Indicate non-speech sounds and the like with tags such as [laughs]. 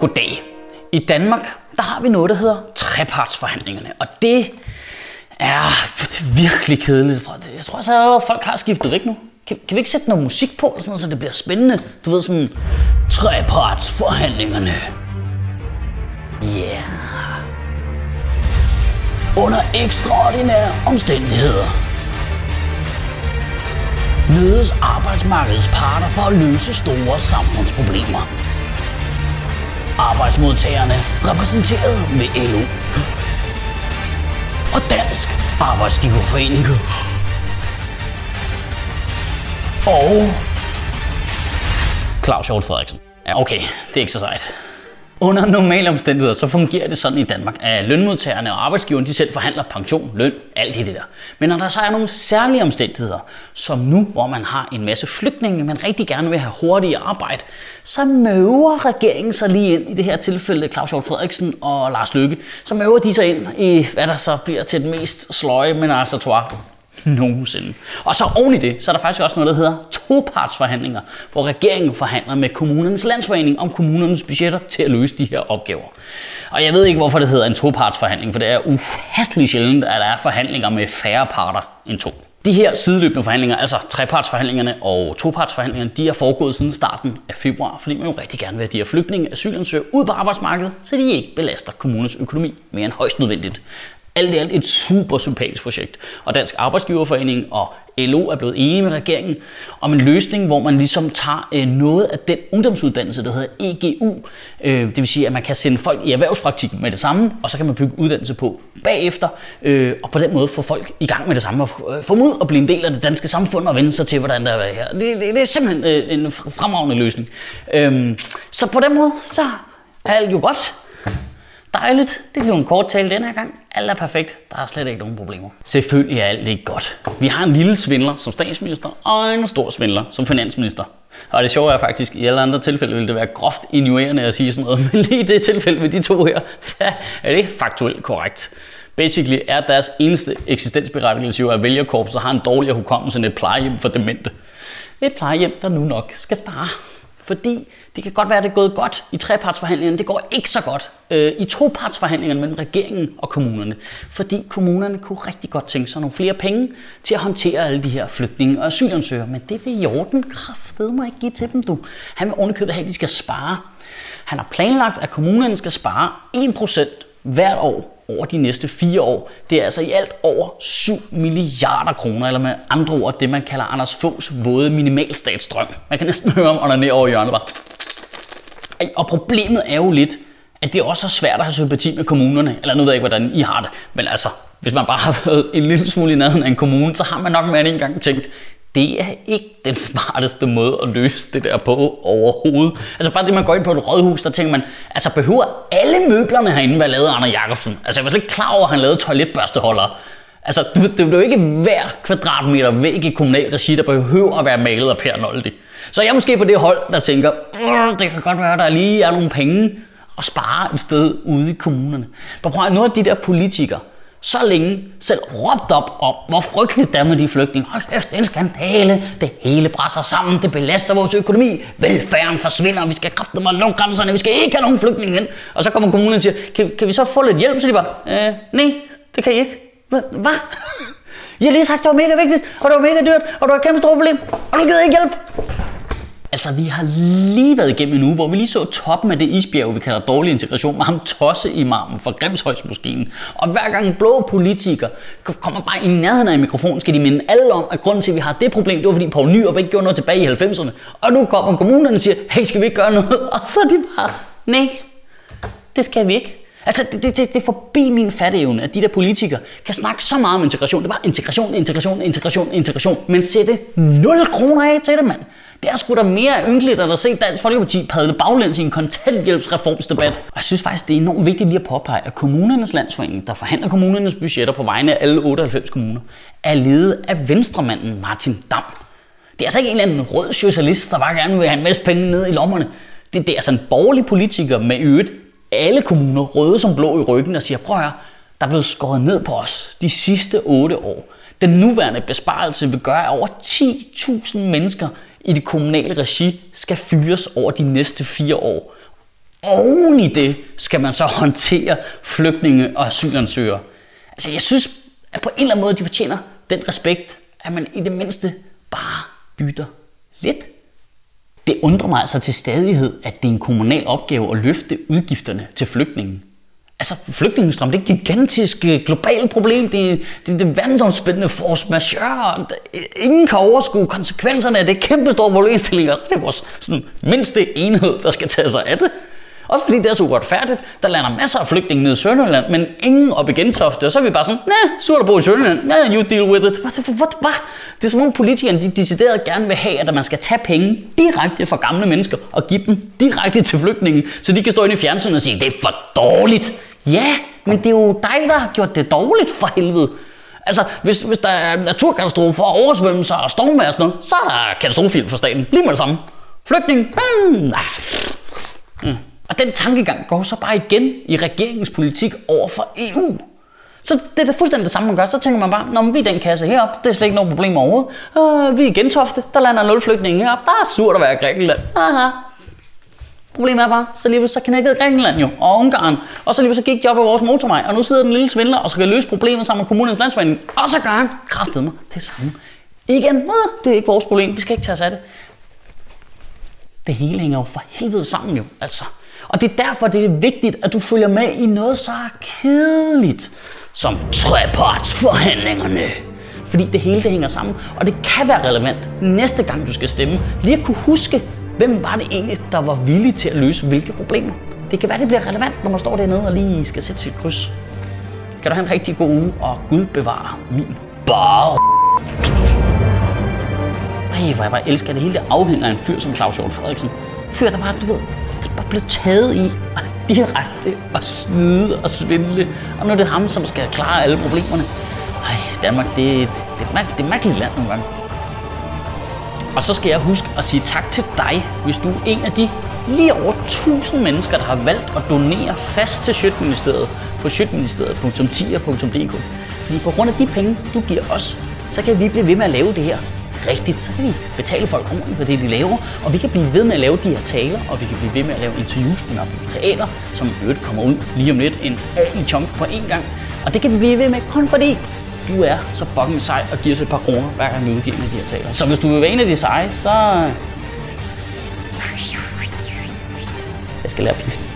Goddag. I Danmark, der har vi noget, der hedder trepartsforhandlingerne, og det er virkelig kedeligt. Jeg tror også, at folk har skiftet væk nu. Kan, kan vi ikke sætte noget musik på, sådan, så det bliver spændende? Du ved sådan, trepartsforhandlingerne. Ja. Yeah. Under ekstraordinære omstændigheder mødes arbejdsmarkedets parter for at løse store samfundsproblemer. Arbejdsmodtagerne repræsenteret ved LO og Dansk Arbejdsgiverforening. Og Claus Hjort Frederiksen. Ja, okay, det er ikke så sejt. Under normale omstændigheder, så fungerer det sådan i Danmark, at lønmodtagerne og arbejdsgiverne de selv forhandler pension, løn, alt det der. Men når der så er nogle særlige omstændigheder, som nu, hvor man har en masse flygtninge, man rigtig gerne vil have hurtigt arbejde, så møver regeringen sig lige ind i det her tilfælde, Claus Hjort Frederiksen og Lars Løkke, så møver de sig ind i, hvad der så bliver til den mest sløje, men altså tror nogensinde. Og så oven i det, så er der faktisk også noget, der hedder topartsforhandlinger, hvor regeringen forhandler med kommunernes landsforening om kommunernes budgetter til at løse de her opgaver. Og jeg ved ikke, hvorfor det hedder en topartsforhandling, for det er ufattelig sjældent, at der er forhandlinger med færre parter end to. De her sideløbende forhandlinger, altså trepartsforhandlingerne og topartsforhandlingerne, de er foregået siden starten af februar, fordi man jo rigtig gerne vil have de her flygtninge asylansøgere ud på arbejdsmarkedet, så de ikke belaster kommunens økonomi mere end højst nødvendigt alt i alt et super sympatisk projekt. Og Dansk Arbejdsgiverforening og LO er blevet enige med regeringen om en løsning, hvor man ligesom tager øh, noget af den ungdomsuddannelse, der hedder EGU. Øh, det vil sige, at man kan sende folk i erhvervspraktik med det samme, og så kan man bygge uddannelse på bagefter, øh, og på den måde få folk i gang med det samme, og øh, få ud og blive en del af det danske samfund og vende sig til, hvordan der er her. Det, det, det er simpelthen en fremragende løsning. Øhm, så på den måde, så er alt jo godt. Dejligt. Det blev en kort tale den her gang. Alt er perfekt. Der er slet ikke nogen problemer. Selvfølgelig er alt ikke godt. Vi har en lille svindler som statsminister, og en stor svindler som finansminister. Og det sjove er faktisk, i alle andre tilfælde ville det være groft injurerende at sige sådan noget, [laughs] men lige i det tilfælde med de to her, [laughs] er det faktuelt korrekt. Basically er deres eneste eksistensberettigelse jo, at vælgerkorpset har en dårligere hukommelse end et plejehjem for demente. Et plejehjem, der nu nok skal spare. Fordi det kan godt være, at det er gået godt i trepartsforhandlingerne. Det går ikke så godt øh, i topartsforhandlingerne mellem regeringen og kommunerne. Fordi kommunerne kunne rigtig godt tænke sig nogle flere penge til at håndtere alle de her flygtninge og asylansøgere. Men det vil Jorden kraftedeme mig ikke give til dem, du. Han vil ovenikøbet have, at de skal spare. Han har planlagt, at kommunerne skal spare 1% hvert år over de næste fire år. Det er altså i alt over 7 milliarder kroner, eller med andre ord det, man kalder Anders Foghs våde minimalstatsdrøm. Man kan næsten [laughs] høre om under over hjørnet bare. Og problemet er jo lidt, at det også er svært at have sympati med kommunerne. Eller nu ved jeg ikke, hvordan I har det. Men altså, hvis man bare har [laughs] været en lille smule i nærheden af en kommune, så har man nok mere end en gang tænkt, det er ikke den smarteste måde at løse det der på overhovedet. Altså bare det, man går ind på et rådhus, der tænker man, altså behøver alle møblerne herinde være lavet af Arne Jacobsen? Altså jeg var slet ikke klar over, at han lavede toiletbørsteholdere. Altså det, er jo ikke hver kvadratmeter væg i kommunal regi, der behøver at være malet af Per Noldi. Så jeg er måske på det hold, der tænker, det kan godt være, at der lige er nogle penge at spare et sted ude i kommunerne. Men prøv at nogle af de der politikere, så længe selv råbt op om, hvor frygteligt det er med de flygtninge. Hold kæft, det er en skandale. Det hele brænder sammen. Det belaster vores økonomi. Velfærden forsvinder. Vi skal kræfte mig lukke grænserne. Vi skal ikke have nogen flygtninge ind. Og så kommer kommunen og siger, kan, kan vi så få lidt hjælp? Så de bare, øh, nej, det kan I ikke. Hvad? Jeg [laughs] har lige sagt, det var mega vigtigt, og det var mega dyrt, og det var et kæmpe stort problem, og du gider ikke hjælp. Altså, vi har lige været igennem en uge, hvor vi lige så toppen af det isbjerg, vi kalder dårlig integration, med ham tosse i marmen fra Grimshøjsmoskinen. Og hver gang blå politikere kommer bare i nærheden af mikrofonen, skal de minde alle om, at grunden til, at vi har det problem, det var fordi Poul Nyrup ikke gjorde noget tilbage i 90'erne. Og nu kommer kommunerne og siger, hey, skal vi ikke gøre noget? [laughs] Og så er de bare, nej, det skal vi ikke. Altså, det, det, det er forbi min fatteevne, at de der politikere kan snakke så meget om integration. Det er bare integration, integration, integration, integration, men sætte 0 kroner af til det, mand. Det er sgu da mere ynkeligt at se Dansk Folkeparti padle baglæns i en kontanthjælpsreformsdebat. Og jeg synes faktisk, det er enormt vigtigt lige at påpege, at kommunernes landsforening, der forhandler kommunernes budgetter på vegne af alle 98 kommuner, er ledet af venstremanden Martin Dam. Det er altså ikke en eller anden rød socialist, der bare gerne vil have en masse penge ned i lommerne. Det, det er altså en borgerlig politiker med øvrigt alle kommuner, røde som blå i ryggen, og siger, prøv at høre, der er blevet skåret ned på os de sidste 8 år. Den nuværende besparelse vil gøre, at over 10.000 mennesker i det kommunale regi skal fyres over de næste fire år. oven i det skal man så håndtere flygtninge og asylansøgere. Altså jeg synes, at på en eller anden måde, de fortjener den respekt, at man i det mindste bare dytter lidt. Det undrer mig altså til stadighed, at det er en kommunal opgave at løfte udgifterne til flygtningen. Altså, flygtningestrøm, det er et gigantisk øh, globalt problem. Det er det, det verdensomspændende force majeure. Ingen kan overskue konsekvenserne af det kæmpe store problemstilling. Og så er det vores sådan, mindste enhed, der skal tage sig af det. Også fordi det er så uretfærdigt. Der lander masser af flygtninge ned i Sønderjylland, men ingen op i Gentofte. Og så er vi bare sådan, nej, surt at bo i Sønderjylland. Yeah, you deal with it. Hvad? what. Det er som om politikerne de decideret gerne vil have, at man skal tage penge direkte fra gamle mennesker og give dem direkte til flygtninge, så de kan stå inde i fjernsynet og sige, det er for dårligt. Ja, men det er jo dig, der har gjort det dårligt for helvede. Altså, hvis, hvis der er naturkatastrofer og oversvømmelser og stormvejr og sådan noget, så er der katastrofehjælp for staten. Lige med det samme. Flygtning. Mm. Mm. Og den tankegang går så bare igen i regeringens politik over for EU. Så det er da fuldstændig det samme, man gør. Så tænker man bare, når vi er den kasse herop, det er slet ikke noget problem overhovedet. Øh, vi er i Gentofte, der lander nul flygtninge herop. Der er surt at være i Grækenland. Aha. Problemet er bare, så lige så knækkede Grækenland jo, og Ungarn. Og så lige så gik de op af vores motorvej, og nu sidder den lille svindler og skal løse problemet sammen med kommunens landsforening. Og så gør han kraftet mig det samme. Igen, det er ikke vores problem, vi skal ikke tage os af det. Det hele hænger jo for helvede sammen jo, altså. Og det er derfor, det er vigtigt, at du følger med i noget så kedeligt som trepartsforhandlingerne. Fordi det hele det hænger sammen, og det kan være relevant næste gang du skal stemme. Lige at kunne huske, hvem var det egentlig, der var villig til at løse hvilke problemer. Det kan være, det bliver relevant, når man står dernede og lige skal sætte sit kryds. Kan du have en rigtig god uge, og Gud bevare min bare. Ej, hvor jeg bare elsker det hele. Det afhænger af en fyr som Claus Hjort Frederiksen. Fyr, der bare, du ved, det er bare blevet taget i [laughs] direkte og snyde og svindle. Og nu er det ham, som skal klare alle problemerne. Ej, Danmark, det, det, det, er, det er et mærkeligt land nogle gange. Og så skal jeg huske at sige tak til dig, hvis du er en af de lige over 1000 mennesker, der har valgt at donere fast til Sjøtministeriet på sjøtministeriet.10.dk. Fordi på grund af de penge, du giver os, så kan vi blive ved med at lave det her rigtigt. Så kan vi betale folk ordentligt for det, de laver, og vi kan blive ved med at lave de her taler, og vi kan blive ved med at lave interviews på teater, som øvrigt kommer ud lige om lidt en i chunk på én gang. Og det kan vi blive ved med kun fordi du er så fucking sej og giver os et par kroner, hver gang vi udgiver med de her taler. Så hvis du vil være en af de seje, så... Jeg skal lære pifte.